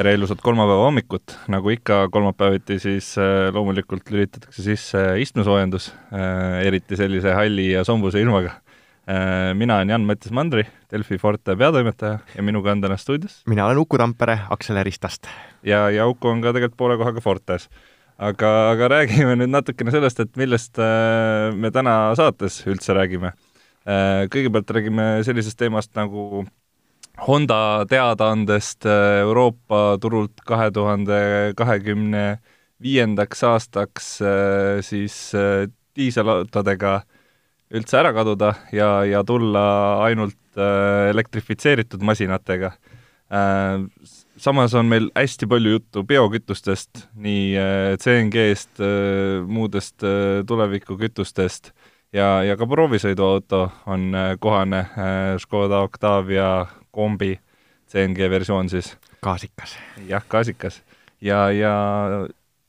tere ilusat kolmapäeva hommikut, nagu ikka kolmapäeviti, siis äh, loomulikult lülitatakse sisse istmesoojendus, äh, eriti sellise halli ja sombuse ilmaga. Äh, mina olen Jan-Mattias Mandri, Delfi Forte peatoimetaja ja minuga on täna stuudios mina olen Uku Tampere Akseleristast. ja, ja Uku on ka tegelikult poole kohaga Fortes. aga, aga räägime nüüd natukene sellest, et millest me täna saates üldse räägime. Kõigepealt räägime sellisest teemast nagu Honda teadaandest äh, Euroopa turult kahe tuhande kahekümne viiendaks aastaks äh, siis äh, diiselautodega üldse ära kaduda ja, ja tulla ainult elektrifitseeritud masinatega. Samas on meil hästi palju juttu biokütustest, nii CNG-st, muudest tulevikukütustest ja, ja ka proovisõiduauto on kohane, Škoda Octavia kombi CNG versioon siis. gaasikas. jah, gaasikas. ja, ja,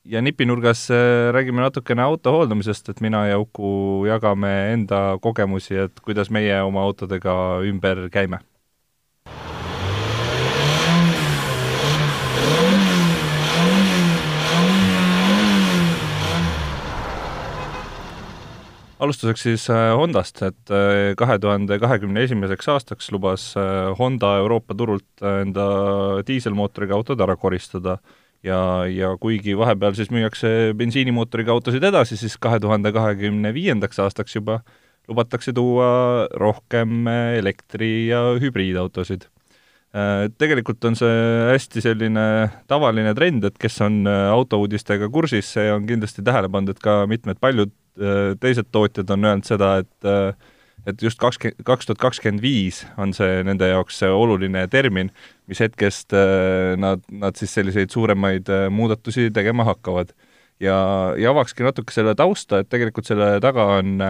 ja nipinurgas äh, räägime natukene auto hooldamisest, et mina ja Uku jagame enda kogemusi, et kuidas meie oma autodega ümber käime alustuseks siis äh, Hondast, et äh, kahe tuhande kahekümne esimeseks aastaks lubas äh, Honda Euroopa turult enda diiselmootoriga autod ära koristada ja, ja kuigi vahepeal siis müüakse bensiinimootoriga autosid edasi, siis kahe tuhande kahekümne viiendaks aastaks juba lubatakse tuua rohkem elektri- ja hübriidautosid. Tegelikult on see hästi selline tavaline trend, et kes on autouudistega kursis, see on kindlasti tähele pannud, et ka mitmed paljud Äh, teised tootjad on öelnud seda, et äh, et just kakskümmend, kaks tuhat kakskümmend viis on see nende jaoks see oluline termin, mis hetkest äh, nad, nad siis selliseid suuremaid muudatusi tegema hakkavad. ja, ja avakski natuke selle tausta, et tegelikult selle taga on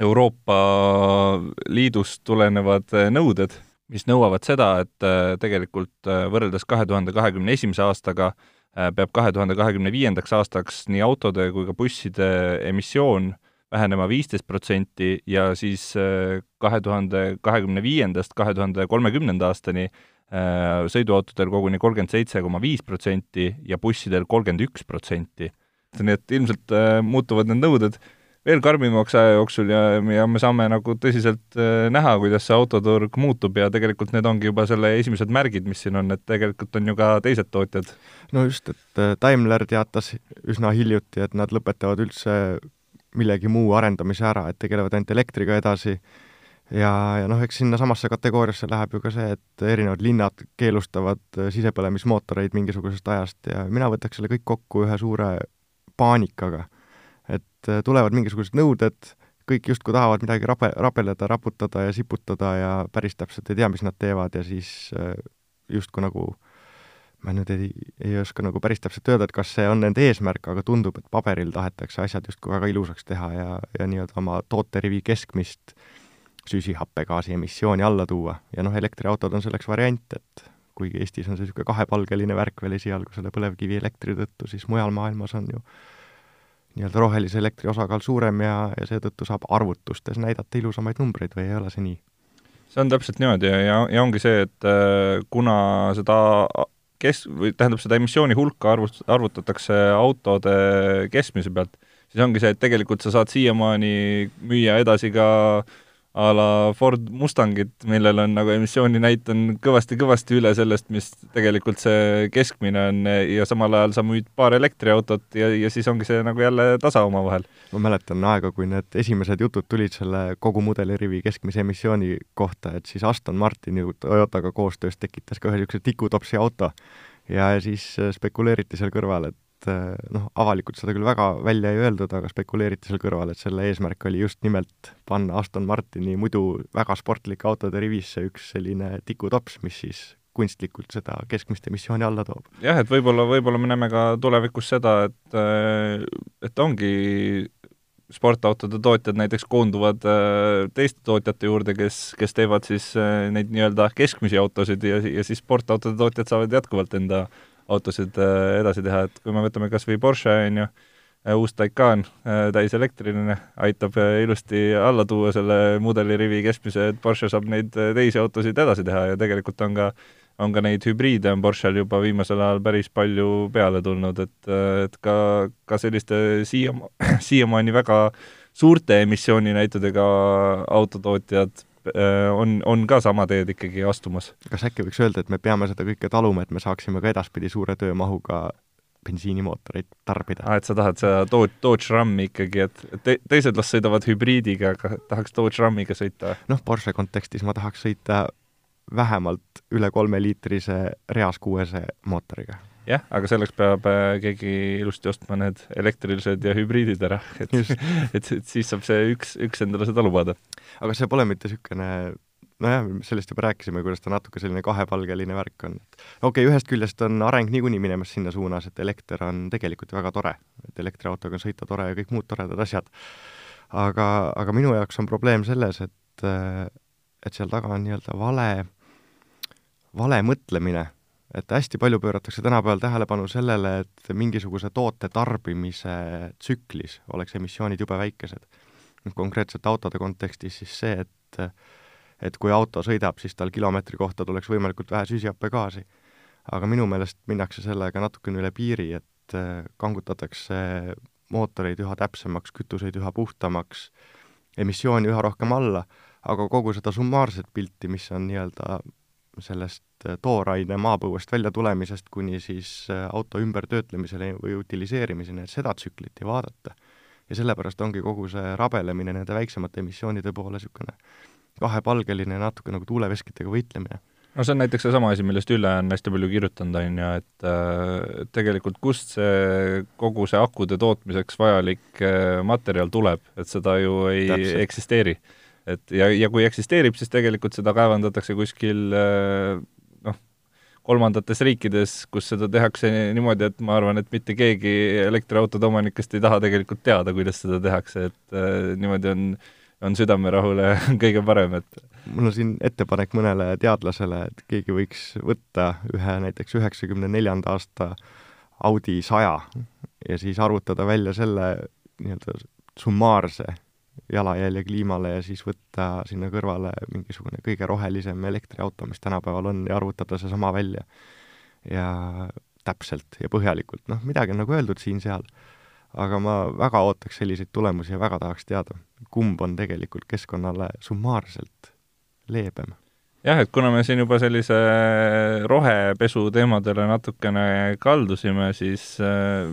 Euroopa Liidust tulenevad nõuded, mis nõuavad seda, et tegelikult võrreldes kahe tuhande kahekümne esimese aastaga Äh, peab kahe tuhande kahekümne viiendaks aastaks nii autode kui ka busside emissioon vähenema viisteist protsenti ja siis äh, kahe tuhande kahekümne viiendast kahe tuhande kolmekümnenda aastani äh, sõiduautodel koguni kolmkümmend seitse koma viis protsenti ja bussidel kolmkümmend üks protsenti. nii et ilmselt muutuvad need nõuded veel karmimaks aja jooksul ja, ja me saame nagu tõsiselt äh, näha, kuidas see autoturg muutub ja tegelikult need ongi juba selle esimesed märgid, mis siin on, et tegelikult on ju ka teised tootjad. no just, et äh, Daimler teatas üsna hiljuti, et nad lõpetavad üldse millegi muu arendamise ära, et tegelevad ainult elektriga edasi ja, ja noh, eks sinnasamasse kategooriasse läheb ju ka see, et erinevad linnad keelustavad äh, sisepõlemismootoreid mingisugusest ajast ja mina võtaks selle kõik kokku ühe suure paanikaga et äh, tulevad mingisugused nõuded, kõik justkui tahavad midagi rape, rabeleda, raputada ja siputada ja päris täpselt ei tea, mis nad teevad ja siis äh, justkui nagu ma nüüd ei, ei oska nagu päris täpselt öelda, et kas see on nende eesmärk, aga tundub, et paberil tahetakse asjad justkui väga ilusaks teha ja, ja nii-öelda oma tooterivi keskmist süsihappegaasi emissiooni alla tuua. ja noh, elektriautod on selleks variant, et kuigi Eestis on see niisugune kahepalgeline värk veel esialgu selle põlevkivielektri tõttu, siis mujal maailmas on ju nii-öelda rohelise elektri osakaal suurem ja, ja seetõttu saab arvutustes näidata ilusamaid numbreid või ei ole see nii? see on täpselt niimoodi ja, ja, ongi see, et äh, kuna seda kes-, või tähendab, seda emissiooni hulka arvut-, arvutatakse autode keskmise pealt, siis ongi see, et tegelikult sa saad siiamaani müüa edasi ka äh, a la Ford Mustangit, millel on nagu emissiooninäit on kõvasti-kõvasti üle sellest, mis tegelikult see keskmine on ja samal ajal sa müüd paar elektriautot ja, ja siis ongi see nagu jälle tasa omavahel. ma mäletan aega, kui need esimesed jutud tulid selle kogu mudelirivi keskmise emissiooni kohta, et siis Aston Martin ju Toyotaga koostöös tekitas ka ühe niisuguse tikutopsi auto ja siis spekuleeriti seal kõrval, et et eh, noh, avalikult seda küll väga välja ei öeldud, aga spekuleeriti seal kõrval, et selle eesmärk oli just nimelt panna Aston Martini muidu väga sportlike autode rivisse üks selline tikutops, mis siis kunstlikult seda keskmist emissiooni alla toob. jah, et võib-olla, võib-olla me näeme ka tulevikus seda, et eh, et ongi sportautode tootjad näiteks koonduvad äh, teiste tootjate juurde, kes, kes teevad siis neid nii-öelda keskmisi autosid ja, ja siis sportautode tootjad saavad jätkuvalt enda autosid äh, edasi teha, et kui me võtame kas või Porsche, on ju, äh, uus Taycan, äh, täiselektriline, aitab ilusti alla tuua selle mudelirivi keskmise, et Porsche saab neid teisi autosid edasi teha ja tegelikult on ka on ka neid hübriide on Porschel juba viimasel ajal päris palju peale tulnud, et, et ka, ka selliste siia, siiamaani väga suurte emissiooninõitudega autotootjad äh, on, on ka sama teed ikkagi astumas. kas äkki võiks öelda, et me peame seda kõike taluma, et me saaksime ka edaspidi suure töömahuga bensiinimootoreid tarbida. aa, et sa tahad seda Dodge, Dodge Rami ikkagi, et te, teised las sõidavad hübriidiga, aga tahaks Dodge Ramiga sõita? noh, Porsche kontekstis ma tahaks sõita vähemalt üle kolmeliitrise reas kuuese mootoriga. Jah, aga selleks peab äh, keegi ilusti ostma need elektrilised ja hübriidid ära, et et, et siis saab see üks, üks endale seda lubada. aga see pole mitte niisugune nojah, sellest juba rääkisime, kuidas ta natuke selline kahepalgeline värk on. okei okay,, ühest küljest on areng niikuinii minemas sinna suunas, et elekter on tegelikult väga tore, et elektriautoga on sõita tore ja kõik muud toredad asjad. aga, aga minu jaoks on probleem selles, et, et seal taga on nii-öelda vale, vale mõtlemine, et hästi palju pööratakse tänapäeval tähelepanu sellele, et mingisuguse toote tarbimise tsüklis oleks emissioonid jube väikesed. konkreetselt autode kontekstis siis see, et et kui auto sõidab, siis tal kilomeetri kohta tuleks võimalikult vähe süsihappegaasi. aga minu meelest minnakse sellega natukene üle piiri, et äh, kangutatakse mootoreid üha täpsemaks, kütuseid üha puhtamaks, emissiooni üha rohkem alla, aga kogu seda summaarset pilti, mis on nii-öelda sellest äh, tooraine maapõuest välja tulemisest kuni siis äh, auto ümbertöötlemisele või utiliseerimiseni, et seda tsüklit ei vaadata. ja sellepärast ongi kogu see rabelemine nende väiksemate emissioonide poole niisugune kahepalgeline, natuke nagu tuuleveskitega võitlemine no see on näiteks seesama asi, millest Ülle on hästi palju kirjutanud, on ju, et äh, tegelikult kust see, kogu see akude tootmiseks vajalik äh, materjal tuleb, et seda ju ei Täpselt. eksisteeri. Et ja, ja kui eksisteerib, siis tegelikult seda kaevandatakse kuskil äh, noh, kolmandates riikides, kus seda tehakse niimoodi, et ma arvan, et mitte keegi elektriautode omanikest ei taha tegelikult teada, kuidas seda tehakse, et äh, niimoodi on on südamerahule kõige parem, et mul on siin ettepanek mõnele teadlasele, et keegi võiks võtta ühe näiteks üheksakümne neljanda aasta Audi saja ja siis arvutada välja selle nii-öelda summaarse jalajälje kliimale ja siis võtta sinna kõrvale mingisugune kõige rohelisem elektriauto, mis tänapäeval on, ja arvutada seesama välja. ja täpselt ja põhjalikult, noh, midagi on nagu öeldud siin-seal aga ma väga ootaks selliseid tulemusi ja väga tahaks teada, kumb on tegelikult keskkonnale summaarselt leebem. Jah, et kuna me siin juba sellise rohepesu teemadele natukene kaldusime, siis äh,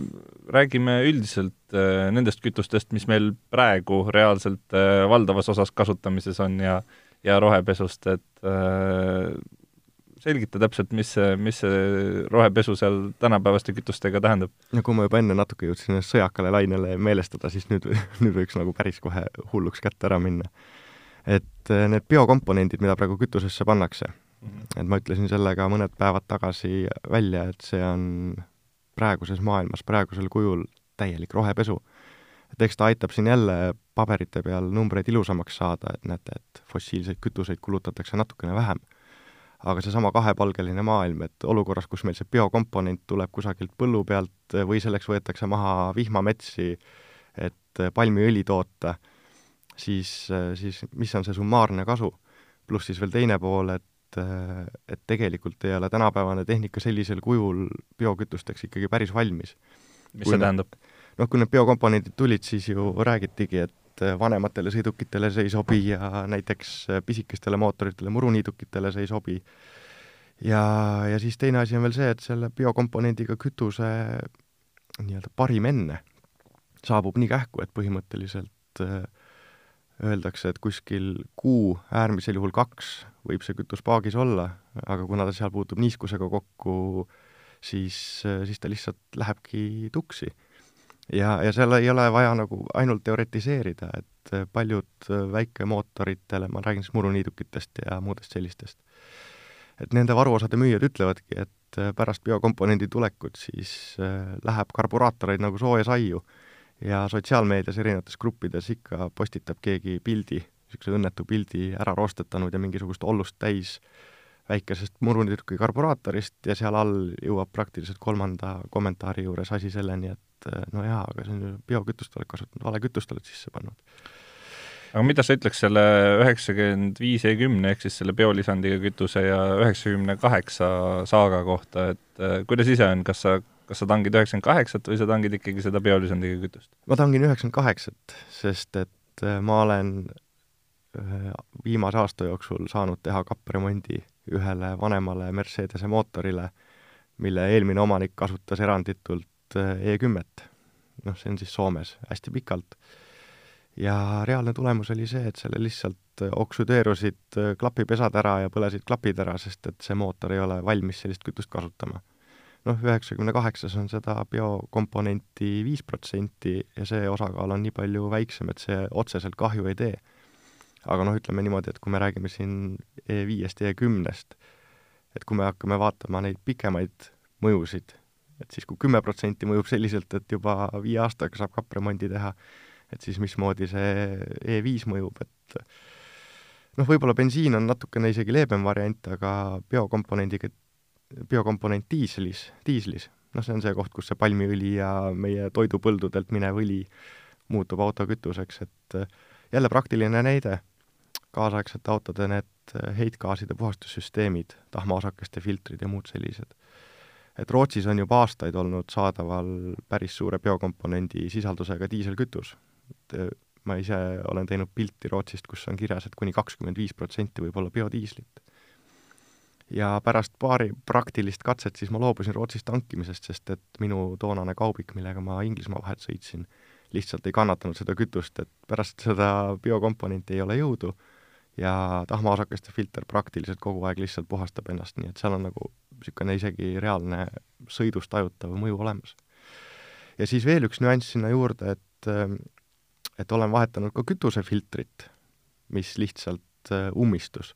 räägime üldiselt äh, nendest kütustest, mis meil praegu reaalselt äh, valdavas osas kasutamises on ja ja rohepesust, et äh, selgita täpselt, mis see, mis see rohepesu seal tänapäevaste kütustega tähendab? no kui ma juba enne natuke jõudsin sõjakale lainele meelestada, siis nüüd, nüüd võiks nagu päris kohe hulluks kätte ära minna. et eh, need biokomponendid, mida praegu kütusesse pannakse mm, -hmm. et ma ütlesin selle ka mõned päevad tagasi välja, et see on praeguses maailmas, praegusel kujul täielik rohepesu. et eks ta aitab siin jälle paberite peal numbreid ilusamaks saada, et näete, et fossiilseid kütuseid kulutatakse natukene vähem aga seesama kahepalgeline maailm, et olukorras, kus meil see biokomponent tuleb kusagilt põllu pealt või selleks võetakse maha vihmametsi, et palmiõli toota, siis, siis mis on see summaarne kasu? pluss siis veel teine pool, et, et tegelikult ei ole tänapäevane tehnika sellisel kujul biokütusteks ikkagi päris valmis. mis kui see tähendab? noh, kui need biokomponendid tulid, siis ju räägitigi, et äh, vanematele sõidukitele see ei sobi ja näiteks äh, pisikestele mootoritele, muruniidukitele see ei sobi. ja, ja siis teine asi on veel see, et selle biokomponendiga kütuse nii-öelda parim enne saabub nii kähku, et põhimõtteliselt äh, öeldakse, et kuskil kuu, äärmisel juhul kaks, võib see kütus paagis olla, aga kuna ta seal puutub niiskusega kokku, siis, siis ta lihtsalt lähebki tuksi. Ja, ja seal ei ole vaja nagu ainult teoretiseerida, et paljud väikemootoritele, ma räägin siis muruniidukitest ja muudest sellistest, et nende varuosade müüjad ütlevadki, et pärast biokomponendi tulekut siis äh, läheb karburaatoreid nagu sooja saiu ja sotsiaalmeedias erinevates gruppides ikka postitab keegi pildi, niisuguse õnnetu pildi ära roostetanud ja mingisugust ollust täis väikesest muruniiduki karburaatorist ja seal all jõuab praktiliselt kolmanda kommentaari juures asi selleni, et eh, no jaa, aga see on ju biokütust oled kasutanud, vale kütust oled sisse pannud. aga mida sa ütleks selle üheksakümmend viis E kümne ehk siis selle biolisandiga kütuse ja üheksakümne kaheksa saaga kohta, et äh, kuidas ise on, kas sa, kas sa tangid üheksakümmend kaheksat või sa tangid ikkagi seda biolisandiga kütust? ma tangin üheksakümmend kaheksat, sest et äh, ma olen äh, viimase aasta jooksul saanud teha kappremondi ühele vanemale Mercedese mootorile, mille eelmine omanik kasutas eranditult E10-t. noh, see on siis Soomes hästi pikalt ja reaalne tulemus oli see, et sellel lihtsalt äh, oksüdeerusid äh, klapipesad ära ja põlesid klapid ära, sest et see mootor ei ole valmis sellist kütust kasutama. Noh, üheksakümne kaheksas on seda biokomponenti viis protsenti ja see osakaal on nii palju väiksem, et see otseselt kahju ei tee. aga noh, ütleme niimoodi, et kui me räägime siin E5-st ja E10-st, et kui me hakkame vaatama neid pikemaid mõjusid, et siis kui kümme protsenti mõjub selliselt, et juba viie aastaga saab kappremondi teha, et siis mismoodi see E5 mõjub, et noh, võib-olla bensiin on natukene isegi leebem variant, aga biokomponendiga, biokomponent diislis, diislis, noh, see on see koht, kus see palmiõli ja meie toidupõldudelt minev õli muutub autokütuseks, et jälle praktiline näide, kaasaegsete autode need heitgaaside puhastussüsteemid, tahmaosakeste filtrid ja muud sellised. Et Rootsis on juba aastaid olnud saadaval päris suure biokomponendi sisaldusega diiselkütus, et äh, ma ise olen teinud pilti Rootsist, kus on kirjas, et kuni kakskümmend viis protsenti võib olla biodiislit. Ja pärast paari praktilist katset siis ma loobusin Rootsis tankimisest, sest et minu toonane kaubik, millega ma Inglismaa vahet sõitsin, lihtsalt ei kannatanud seda kütust, et pärast seda biokomponenti ei ole jõudu ja tahmaosakeste filter praktiliselt kogu aeg lihtsalt puhastab ennast, nii et seal on nagu niisugune isegi reaalne sõidus tajutav mõju olemas. ja siis veel üks nüanss sinna juurde, et et olen vahetanud ka kütusefiltrit, mis lihtsalt äh, ummistus.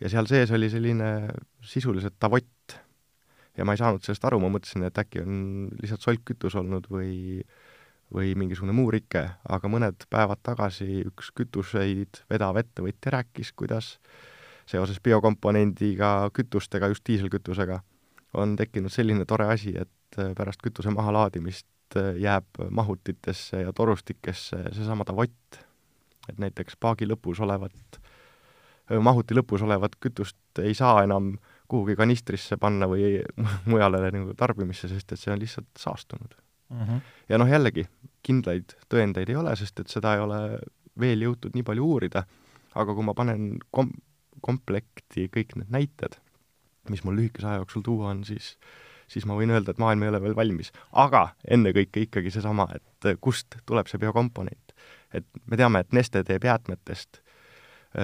Ja seal sees oli selline sisuliselt tavott. ja ma ei saanud sellest aru, ma mõtlesin, et äkki on lihtsalt solkkütus olnud või või mingisugune muu rike, aga mõned päevad tagasi üks kütuseid vedav ettevõtja rääkis, kuidas seoses biokomponendiga kütustega, just diiselkütusega, on tekkinud selline tore asi, et pärast kütuse mahalaadimist jääb mahutitesse ja torustikesse seesama tavott. et näiteks paagi lõpus olevat, mahuti lõpus olevat kütust ei saa enam kuhugi kanistrisse panna või mujale nagu tarbimisse, sest et see on lihtsalt saastunud mm. -hmm. ja noh, jällegi, kindlaid tõendeid ei ole, sest et seda ei ole veel jõutud nii palju uurida, aga kui ma panen kom-, komplekti kõik need näited, mis mul lühikese aja jooksul tuua on, siis siis ma võin öelda, et maailm ei ole veel valmis. aga ennekõike ikkagi seesama, et kust tuleb see biokomponent. et me teame, et Neste teeb jäätmetest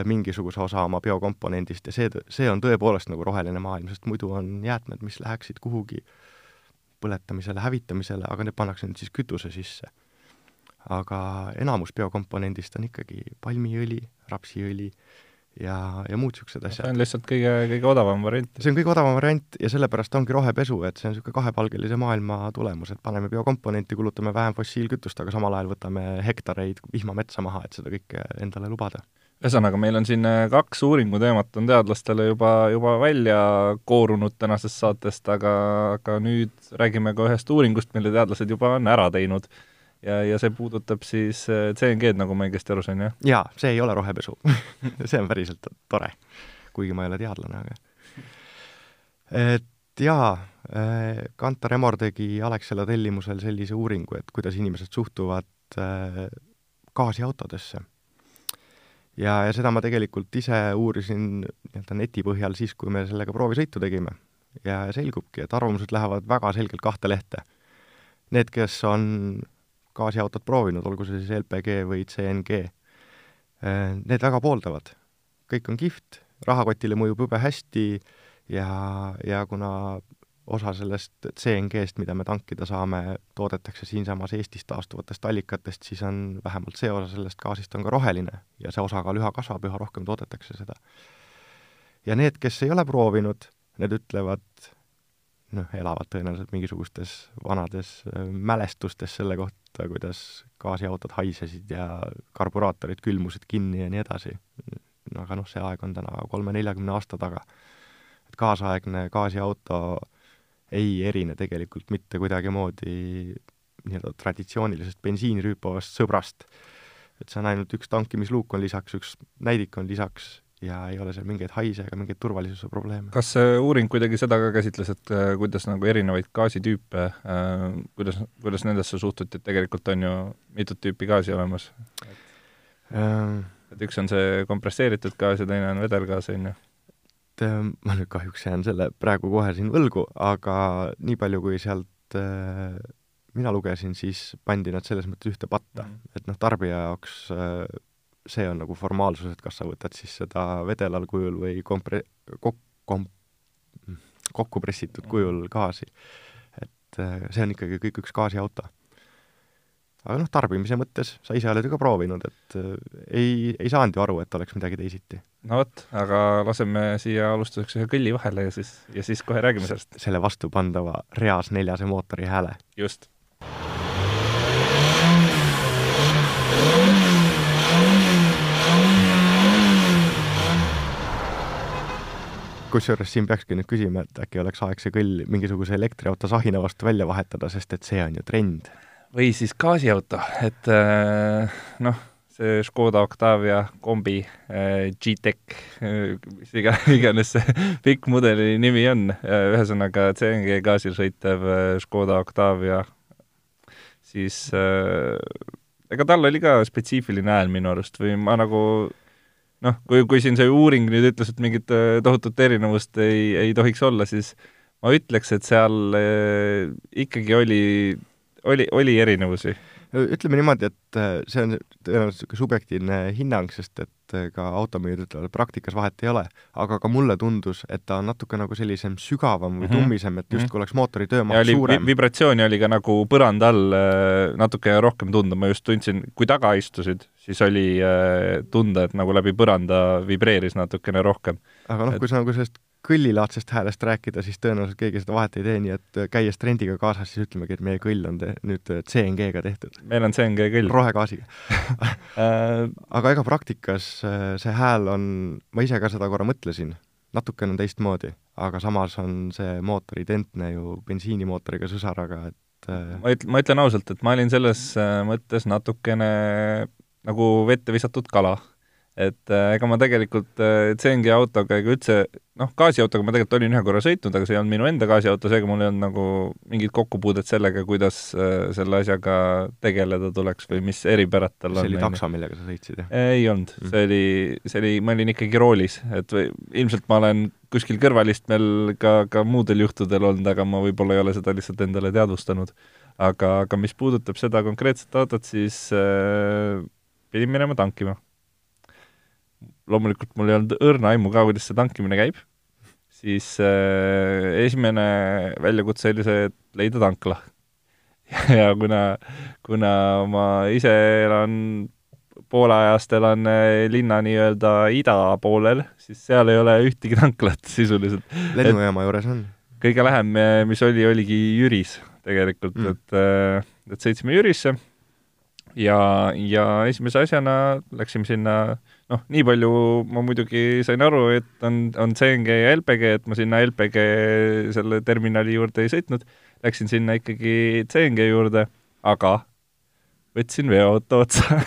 mingisuguse osa oma biokomponendist ja see, see on tõepoolest nagu roheline maailm, sest muidu on jäätmed, mis läheksid kuhugi põletamisele, hävitamisele, aga need pannakse nüüd siis kütuse sisse. aga enamus biokomponendist on ikkagi palmiõli, rapsiõli, ja, ja muud niisugused asjad. see on lihtsalt kõige, kõige odavam variant. see on kõige odavam variant ja sellepärast ongi rohepesu, et see on niisugune kahepalgelise maailma tulemus, et paneme biokomponenti, kulutame vähem fossiilkütust, aga samal ajal võtame hektareid vihmametsa maha, et seda kõike endale lubada ühesõnaga, meil on siin äh, kaks uuringuteemat on teadlastele juba, juba välja koorunud tänasest saatest, aga, aga nüüd räägime ka ühest uuringust, mille teadlased juba on ära teinud ja, ja see puudutab siis äh, CNG-d, nagu ma õigesti aru sain, jah? jaa, see ei ole rohepesu see on päriselt tore, kuigi ma ei ole teadlane, aga et jaa, äh, Kantar Emor tegi Alexela tellimusel sellise uuringu, et kuidas inimesed suhtuvad äh, gaasiautodesse. Ja, ja seda ma tegelikult ise uurisin nii-öelda neti põhjal siis, kui me sellega proovisõitu tegime. ja selgubki, et arvamused lähevad väga selgelt kahte lehte. Need, kes on gaasiautot proovinud, olgu see siis LPG või CNG, äh, need väga pooldavad. kõik on kihvt, rahakotile mõjub jube hästi ja, ja kuna osa sellest CNG-st, mida me tankida saame, toodetakse siinsamas Eestis taastuvatest allikatest, siis on vähemalt see osa sellest gaasist on ka roheline ja see osakaal üha kasvab, üha rohkem toodetakse seda. ja need, kes ei ole proovinud, need ütlevad, noh, elavad tõenäoliselt mingisugustes vanades äh, mälestustes selle kohta, kuidas gaasiautod haisesid ja karburaatorid külmusid kinni ja nii edasi. aga noh, see aeg on täna kolme-neljakümne aasta taga. et kaasaegne gaasiauto ei erine tegelikult mitte kuidagimoodi nii-öelda traditsioonilisest bensiini rüüpavast sõbrast. et see on ainult üks tankimisluuk on lisaks, üks näidik on lisaks ja ei ole seal mingeid haise ega mingeid turvalisuse probleeme. kas see uuring kuidagi seda ka käsitles, et äh, kuidas nagu erinevaid gaasitüüpe äh,, kuidas, kuidas nendesse suhtuti, et tegelikult on ju mitut tüüpi gaasi olemas? Et üks on see kompresseeritud gaas ja teine on vedelgaas, on ju? Et äh, ma nüüd kahjuks jään selle praegu kohe siin võlgu, aga nii palju, kui sealt äh, mina lugesin, siis pandi nad selles mõttes ühte patta mm, -hmm. et noh, tarbija jaoks äh, see on nagu formaalsus, et kas sa võtad siis seda vedelal kujul või kompre-, kok-, kom-, kokku pressitud kujul gaasi. et äh, see on ikkagi kõik üks gaasiauto. Aga noh, tarbimise mõttes, sa ise oled ju ka proovinud, et äh, ei, ei saanud ju aru, et oleks midagi teisiti. no vot, aga laseme siia alustuseks ühe kõlli vahele ja siis, ja siis kohe räägime sellest. selle vastupandava reas neljase mootori hääle. just kusjuures siin peakski nüüd küsima, et äkki oleks aeg see kõll mingisuguse elektriauto sahina vastu välja vahetada, sest et see on ju trend. Või siis gaasiauto, et äh, noh, see Škoda Octavia kombi äh, G-Tech, äh, mis iga, iganes see pikk mudeli nimi on, ühesõnaga CNG gaasil sõitev Škoda Octavia, siis ega tal oli ka spetsiifiline hääl minu arust või ma nagu noh, kui, kui siin see uuring nüüd ütles, et mingit tohutut erinevust ei, ei tohiks olla, siis ma ütleks, et seal ikkagi oli, oli, oli erinevusi ütleme niimoodi, et äh, see on tõenäoliselt niisugune subjektiivne hinnang, sest et äh, ka et praktikas vahet ei ole, aga ka mulle tundus, et ta on natuke nagu sellisem sügavam või -hmm. tummisem, et justkui -hmm. oleks mootori töömaht suurem. vibratsiooni oli ka nagu põranda all äh, natuke rohkem tunda, ma just tundsin, kui taga istusid, siis oli tunda, et nagu läbi põranda vibreeris natukene rohkem. aga noh kui sa nagu sellest kõllilaadsest häälest rääkida, siis tõenäoliselt keegi seda vahet ei tee, nii et äh, käies trendiga kaasas, siis ütlemegi, et meie kõll on te-, nüüd äh, CNG-ga tehtud. meil on CNG kõll. rohegaasiga äh, aga ega praktikas see hääl on, ma ise ka seda korra mõtlesin, natukene on teistmoodi, aga samas on see mootor identne ju bensiinimootoriga sõsaraga, et ma ütlen, ma ütlen ausalt, et ma olin selles mõttes natukene nagu vette visatud kala et äh, ega ma tegelikult äh, CNG autoga ega üldse, noh, gaasiautoga ma tegelikult olin ühe korra sõitnud, aga see ei olnud minu enda gaasiauto, seega mul ei olnud nagu mingit kokkupuudet sellega, kuidas äh, selle asjaga tegeleda tuleks või mis eripärad tal on. see oli takso, millega sa sõitsid, jah? ei olnud mm., see oli, see oli, ma olin ikkagi roolis, et või ilmselt ma olen kuskil kõrvalistmel ka, ka muudel juhtudel olnud, aga ma võib-olla ei ole seda lihtsalt endale teadvustanud. aga, aga mis puudutab seda konkreetset autot, siis äh, pidin minema tankima loomulikult mul ei olnud õrna aimu ka, kuidas see tankimine käib, siis äh, esimene väljakutse oli see, et leida tankla. ja kuna, kuna ma ise elan poole ajast elan äh, linna nii-öelda idapoolel, siis seal ei ole ühtegi tanklat sisuliselt. lennujaama juures on? kõige lähem, äh, mis oli, oligi Jüris tegelikult mm., et, äh, et sõitsime Jürisse ja, ja esimese asjana läksime sinna noh, nii palju ma muidugi sain aru, et on, on CNG ja LPG, et ma sinna LPG selle terminali juurde ei sõitnud, läksin sinna ikkagi CNG juurde, aga võtsin veoauto otsa.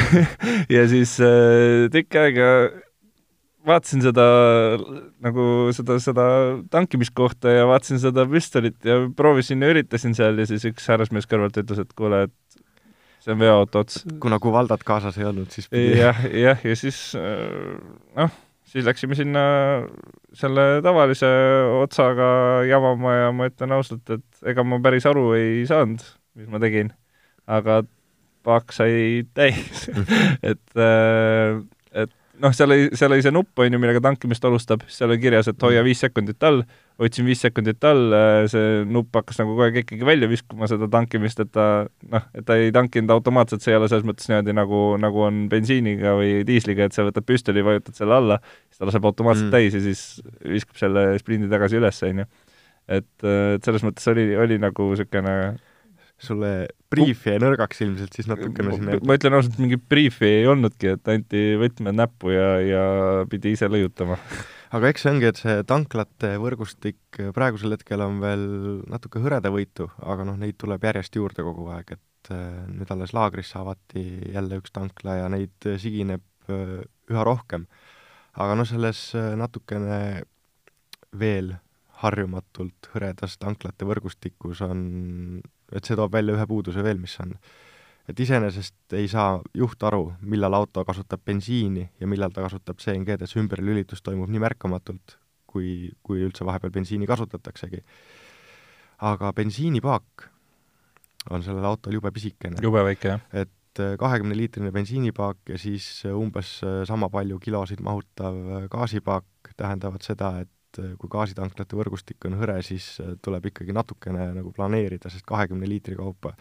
Ja siis äh, tükk aega vaatasin seda nagu seda, seda tankimiskohta ja vaatasin seda püstolit ja proovisin ja üritasin seal ja siis üks härrasmees kõrvalt ütles, et kuule, et see on veoauto ots. kuna Kuvaldat kaasas ei olnud, siis jah, jah, ja siis äh, noh, siis läksime sinna selle tavalise otsaga jamama ja ma ütlen ausalt, et ega ma päris aru ei saanud, mis ma tegin. aga paak sai täis et äh, noh, seal oli, seal oli see nupp, on ju, millega tankimist alustab, seal oli kirjas, et hoia viis sekundit all, hoidsin viis sekundit all, see nupp hakkas nagu kogu aeg ikkagi välja viskuma seda tankimist, et ta noh, et ta ei tankinud automaatselt, see ei ole selles mõttes niimoodi nagu, nagu on bensiiniga või diisliga, et sa võtad püstoli, vajutad selle alla, siis ta laseb automaatselt mm. täis ja siis viskab selle sprindi tagasi üles, on ju. et, et selles mõttes oli, oli nagu niisugune sulle briifi jäi nõrgaks ilmselt siis natukene sinna ma ütlen ausalt, mingit briifi ei olnudki, et anti võtmed näppu ja, ja pidi ise lõiutama. aga eks see ongi, et see tanklate võrgustik praegusel hetkel on veel natuke hõredavõitu, aga noh, neid tuleb järjest juurde kogu aeg, et et nüüd alles laagrisse avati jälle üks tankla ja neid sigineb üha rohkem. aga noh, selles natukene veel harjumatult hõredas tanklate võrgustikus on, et see toob välja ühe puuduse veel, mis on et iseenesest ei saa juht aru, millal auto kasutab bensiini ja millal ta kasutab CNG-d, et see ümberlülitus toimub nii märkamatult, kui, kui üldse vahepeal bensiini kasutataksegi. aga bensiinipaak on sellel autol jube pisikene. jube väike, jah. et kahekümneliitrine bensiinipaak ja siis umbes sama palju kilosid mahutav gaasipaak tähendavad seda, et kui gaasitanklate võrgustik on hõre, siis tuleb ikkagi natukene nagu planeerida, sest kahekümne liitri kaupa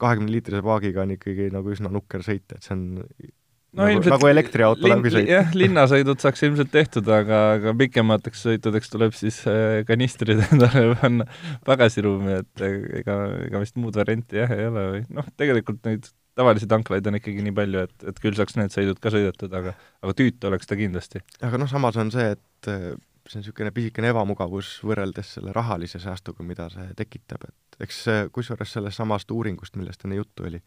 kahekümne liitrise paagiga on ikkagi nagu üsna nukker sõita, et see on no, nagu, nagu elektriauto lin, läbi sõita. jah, linnasõidud saaks ilmselt tehtud, aga, aga pikemateks sõitudeks tuleb siis äh, kanistrid endale panna pagasiruumi, et ega, ega vist muud varianti jah ei ole või noh, tegelikult neid tavalisi tanklaid on ikkagi nii palju, et, et küll saaks need sõidud ka sõidetud, aga aga tüütu oleks ta kindlasti. aga noh, samas on see, et see on niisugune pisikene ebamugavus võrreldes selle rahalise säästuga, mida see tekitab, et eks kusjuures sellest samast uuringust, millest enne juttu oli,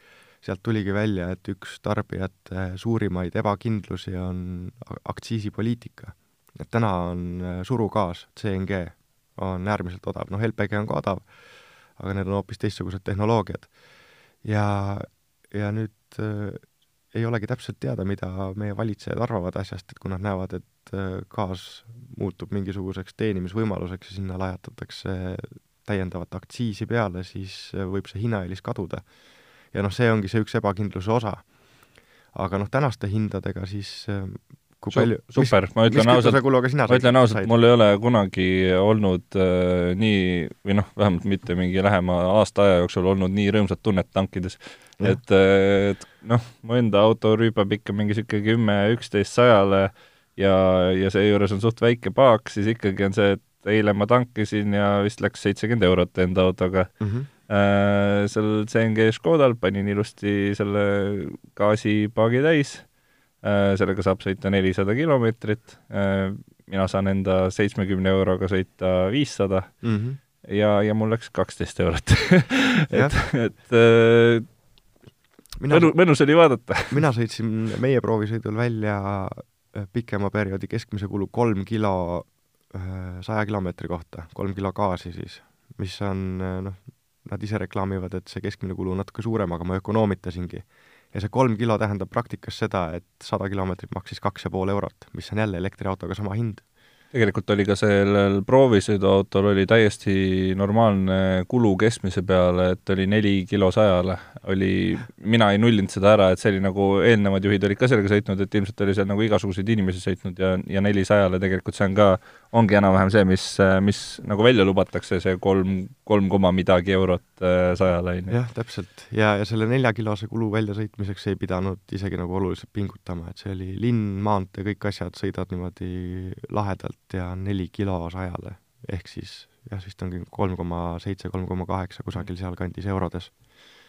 sealt tuligi välja, et üks tarbijate suurimaid ebakindlusi on aktsiisipoliitika. et täna on äh, surugaas, CNG, on äärmiselt odav, noh, LPG on ka odav, aga need on hoopis teistsugused tehnoloogiad. ja, ja nüüd äh, ei olegi täpselt teada, mida meie valitsejad arvavad asjast, et kui nad näevad, et äh, gaas muutub mingisuguseks teenimisvõimaluseks ja sinna lajatatakse täiendavat aktsiisi peale, siis äh, võib see hinnaeelis kaduda. ja noh, see ongi see üks ebakindluse osa. aga noh, tänaste hindadega siis äh, kui Su palju? super, ma ütlen ausalt, ma ütlen ausalt, mul ei ole kunagi olnud äh, nii, või noh, vähemalt mitte mingi lähema aasta aja jooksul olnud nii rõõmsat tunnet tankides. Et, et noh, mu enda auto rüübab ikka mingi niisugune kümme, üksteist sajale ja, ja seejuures on suht väike paak, siis ikkagi on see, et eile ma tankisin ja vist läks seitsekümmend eurot enda autoga. Mm. -hmm. Äh, seal CNG Škodal panin ilusti selle gaasipaagi täis. äh,, sellega saab sõita nelisada kilomeetrit. Äh,, mina saan enda seitsmekümne euroga sõita viissada. Mm -hmm. ja, ja mul läks kaksteist eurot. Et, et äh, mina, mõnu, mõnus oli vaadata. Mina sõitsin meie proovisõidul välja äh, pikema perioodi keskmise kulu kolm kilo äh, saja kilomeetri kohta, kolm kilo gaasi siis, mis on äh, noh, nad ise reklaamivad, et see keskmine kulu on natuke suurem, aga ma ökonoomitasingi. Ja see kolm kilo tähendab praktikas seda, et sada kilomeetrit maksis kaks ja pool eurot, mis on jälle elektriautoga sama hind tegelikult oli ka sellel proovisõiduautol oli täiesti normaalne kulu keskmise peale, et oli neli kilo sajale. oli, mina ei nullinud seda ära, et see oli nagu eelnevad juhid olid ka sellega sõitnud, et ilmselt oli seal nagu igasuguseid inimesi sõitnud ja, ja neli sajale tegelikult see on ka, ongi enam-vähem see, mis, mis nagu välja lubatakse, see kolm, kolm koma midagi eurot äh, sajale, on ju. jah, täpselt. ja, ja selle neljakilose kulu väljasõitmiseks ei pidanud isegi nagu oluliselt pingutama, et see oli linn, maantee, kõik asjad sõidad niimoodi lahedalt ja neli kilo sajale, ehk siis jah, vist ongi kolm koma seitse, kolm koma kaheksa kusagil sealkandis eurodes.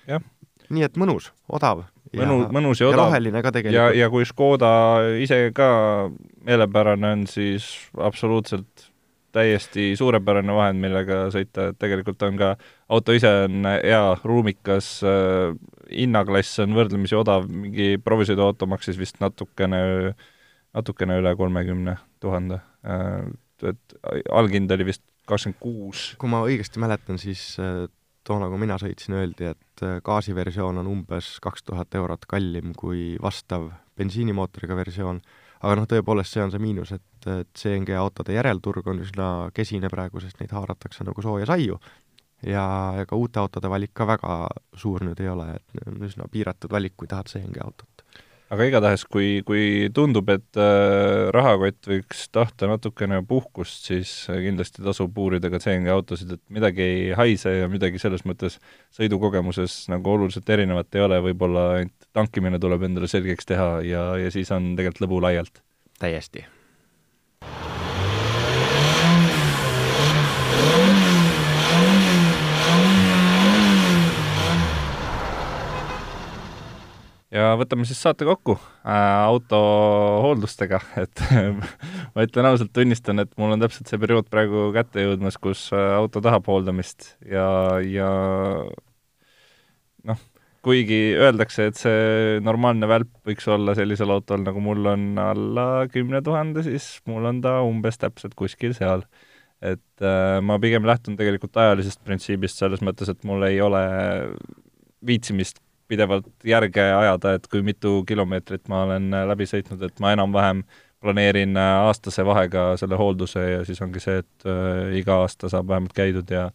jah. nii et mõnus, odav. mõnu, mõnus ja odav. ja roheline ka tegelikult. ja, ja kui Škoda ise ka meelepärane on, siis absoluutselt täiesti suurepärane vahend, millega sõita, et tegelikult on ka, auto ise on hea, ruumikas äh,, hinnaklass on võrdlemisi odav, mingi provisõiduauto maksis vist natukene, natukene üle kolmekümne tuhande Äh, et alghind oli vist kakskümmend kuus. kui ma õigesti mäletan, siis äh, toona, kui mina sõitsin, öeldi, et äh, gaasiversioon on umbes kaks tuhat eurot kallim kui vastav bensiinimootoriga versioon, aga noh, tõepoolest see on see miinus, et CNG autode järelturg on üsna kesine praegu, sest neid haaratakse nagu sooja saiu. ja ega uute autode valik ka väga suur nüüd ei ole, et üsna piiratud valik, kui tahad CNG autot aga igatahes, kui, kui tundub, et äh, rahakott võiks tahta natukene puhkust, siis äh, kindlasti tasub uurida ka CNG autosid, et midagi ei haise ja midagi selles mõttes sõidukogemuses nagu oluliselt erinevat ei ole, võib-olla ainult tankimine tuleb endale selgeks teha ja, ja siis on tegelikult lõbu laialt. täiesti ja võtame siis saate kokku äh, auto hooldustega, et ma ütlen ausalt, tunnistan, et mul on täpselt see periood praegu kätte jõudmas, kus äh, auto tahab hooldamist ja, ja noh, kuigi öeldakse, et see normaalne välp võiks olla sellisel autol, nagu mul on alla kümne tuhande, siis mul on ta umbes täpselt kuskil seal. et äh, ma pigem lähtun tegelikult ajalisest printsiibist selles mõttes, et mul ei ole viitsimist pidevalt järge ajada, et kui mitu kilomeetrit ma olen läbi sõitnud, et ma enam-vähem planeerin aastase vahega selle hoolduse ja siis ongi see, et äh, iga aasta saab vähemalt käidud ja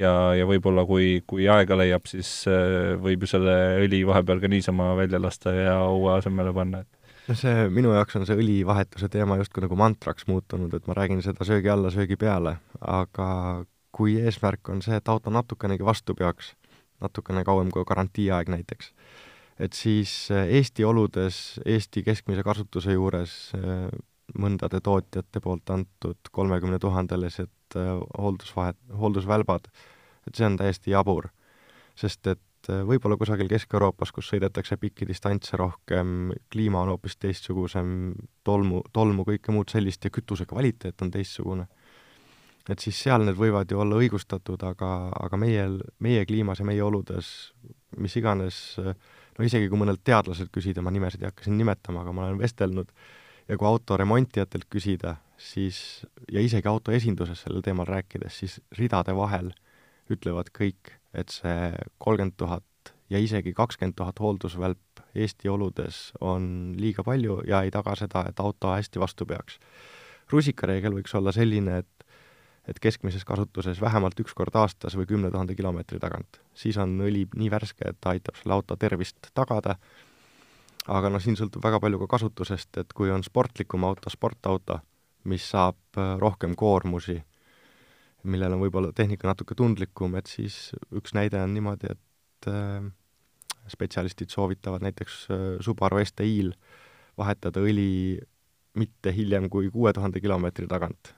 ja, ja võib-olla kui, kui aega leiab, siis äh, võib ju selle õli vahepeal ka niisama välja lasta ja uue asemele panna, et no see, minu jaoks on see õlivahetuse teema justkui nagu mantraks muutunud, et ma räägin seda söögi alla, söögi peale, aga kui eesmärk on see, et auto natukenegi vastu peaks, natukene kauem kui garantiiaeg näiteks, et siis äh, Eesti oludes, Eesti keskmise kasutuse juures äh, mõndade tootjate poolt antud kolmekümne tuhandelised äh, hooldusvahet, hooldusvälbad, et see on täiesti jabur. sest et võib-olla kusagil Kesk-Euroopas, kus sõidetakse pikki distantse rohkem, kliima on hoopis teistsugusem, tolmu, tolmu, kõike muud sellist ja kütuse kvaliteet on teistsugune. Et siis seal need võivad ju olla õigustatud, aga, aga meie, meie kliimas ja meie oludes mis iganes no isegi kui mõnelt teadlaselt küsida, ma nimesid ei hakka siin nimetama, aga ma olen vestelnud, ja kui auto remontijatelt küsida, siis, ja isegi auto esinduses sellel teemal rääkides, siis ridade vahel ütlevad kõik, et see kolmkümmend tuhat ja isegi kakskümmend tuhat hooldusvälp Eesti oludes on liiga palju ja ei taga seda, et auto hästi vastu peaks. rusikareegel võiks olla selline, et et keskmises kasutuses vähemalt üks kord aastas või kümne tuhande kilomeetri tagant. siis on õli nii värske, et ta aitab selle auto tervist tagada, aga noh, siin sõltub väga palju ka kasutusest, et kui on sportlikum auto, sportauto, mis saab äh, rohkem koormusi, millel on võib-olla tehnika natuke tundlikum, et siis üks näide on niimoodi, et äh, spetsialistid soovitavad näiteks äh, Subaru STI-l vahetada õli mitte hiljem kui kuue tuhande kilomeetri tagant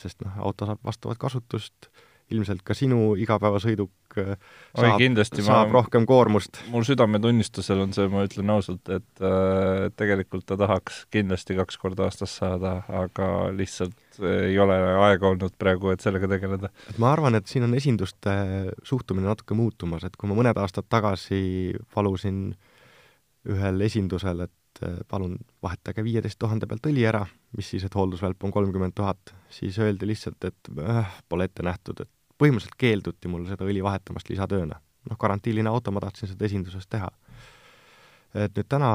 sest noh, auto saab vastavat kasutust, ilmselt ka sinu igapäevasõiduk äh, saab, Oi, saab ma, rohkem koormust. mul südametunnistusel on see, ma ütlen ausalt, et äh, tegelikult ta tahaks kindlasti kaks korda aastas saada, aga lihtsalt ei ole aega olnud praegu, et sellega tegeleda. et ma arvan, et siin on esinduste suhtumine natuke muutumas, et kui ma mõned aastad tagasi palusin ühel esindusel, et et äh, palun vahetage viieteist tuhande pealt õli ära, mis siis, et hooldusvälp on kolmkümmend tuhat, siis öeldi lihtsalt, et äh, pole ette nähtud, et põhimõtteliselt keelduti mul seda õli vahetamast lisatööna. noh, karantiiline auto, ma tahtsin seda esinduses teha. et nüüd täna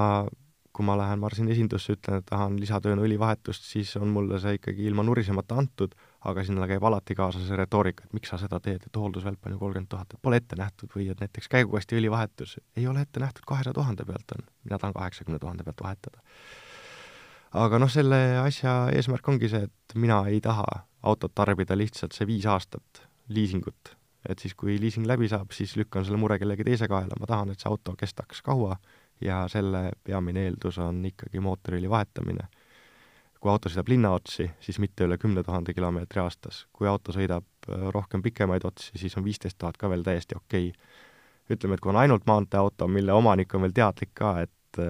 kui ma lähen Marsin esindusse, ütlen, et tahan lisatööna õlivahetust, siis on mulle see ikkagi ilma nurisemata antud, aga sinna käib alati kaasa see retoorika, et miks sa seda teed, et hooldusvälp on ju kolmkümmend tuhat, et pole ette nähtud või et näiteks käigukasti õlivahetus ei ole ette nähtud, kahesaja tuhande pealt on, mina tahan kaheksakümne tuhande pealt vahetada. Aga noh, selle asja eesmärk ongi see, et mina ei taha autot tarbida lihtsalt see viis aastat liisingut, et siis, kui liising läbi saab, siis lükkan selle mure kellegi teise kaela, ma tahan, et see auto kestaks kaua ja selle peamine eeldus on ikkagi mootoriõli vahetamine. kui auto sõidab linnaotsi, siis mitte üle kümne tuhande kilomeetri aastas. kui auto sõidab äh, rohkem pikemaid otsi, siis on viisteist tuhat ka veel täiesti okei okay.. ütleme, et kui on ainult maanteeauto, mille omanik on veel teadlik ka, et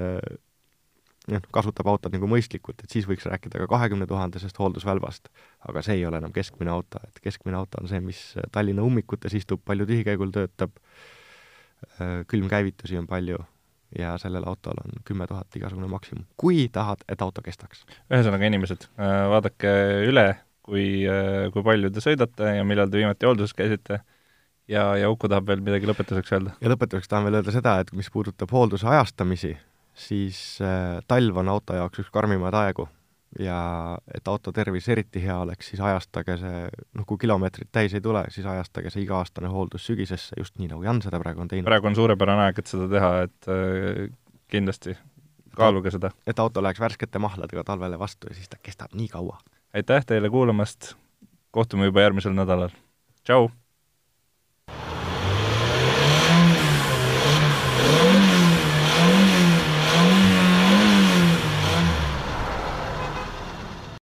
noh, kasutab autot nagu mõistlikult, et siis võiks rääkida ka kahekümne tuhandesest hooldusvälbast. aga see ei ole enam keskmine auto, et keskmine auto on see, mis Tallinna ummikutes istub, palju tühikäigul töötab, äh, külmkäivitusi on palju ja sellel autol on kümme tuhat igasugune maksimum, kui tahad, et auto kestaks. ühesõnaga, inimesed, äh, vaadake üle, kui, äh, kui palju te sõidate ja millal te viimati hoolduses käisite ja, ja Uku tahab veel midagi lõpetuseks öelda. ja lõpetuseks tahan veel öelda seda, et mis puudutab hoolduse ajastamisi, siis äh, talv on auto jaoks üks karmimaid aegu ja et auto tervis eriti hea oleks, siis ajastage see, noh, kui kilomeetrid täis ei tule, siis ajastage see iga-aastane hooldus sügisesse, just nii, nagu Jan seda praegu on teinud. praegu on suurepärane aeg, et seda teha, et äh, kindlasti kaaluge seda. et auto läheks värskete mahladega talvele vastu ja siis ta kestab nii kaua. aitäh teile kuulamast, kohtume juba järgmisel nädalal, tšau!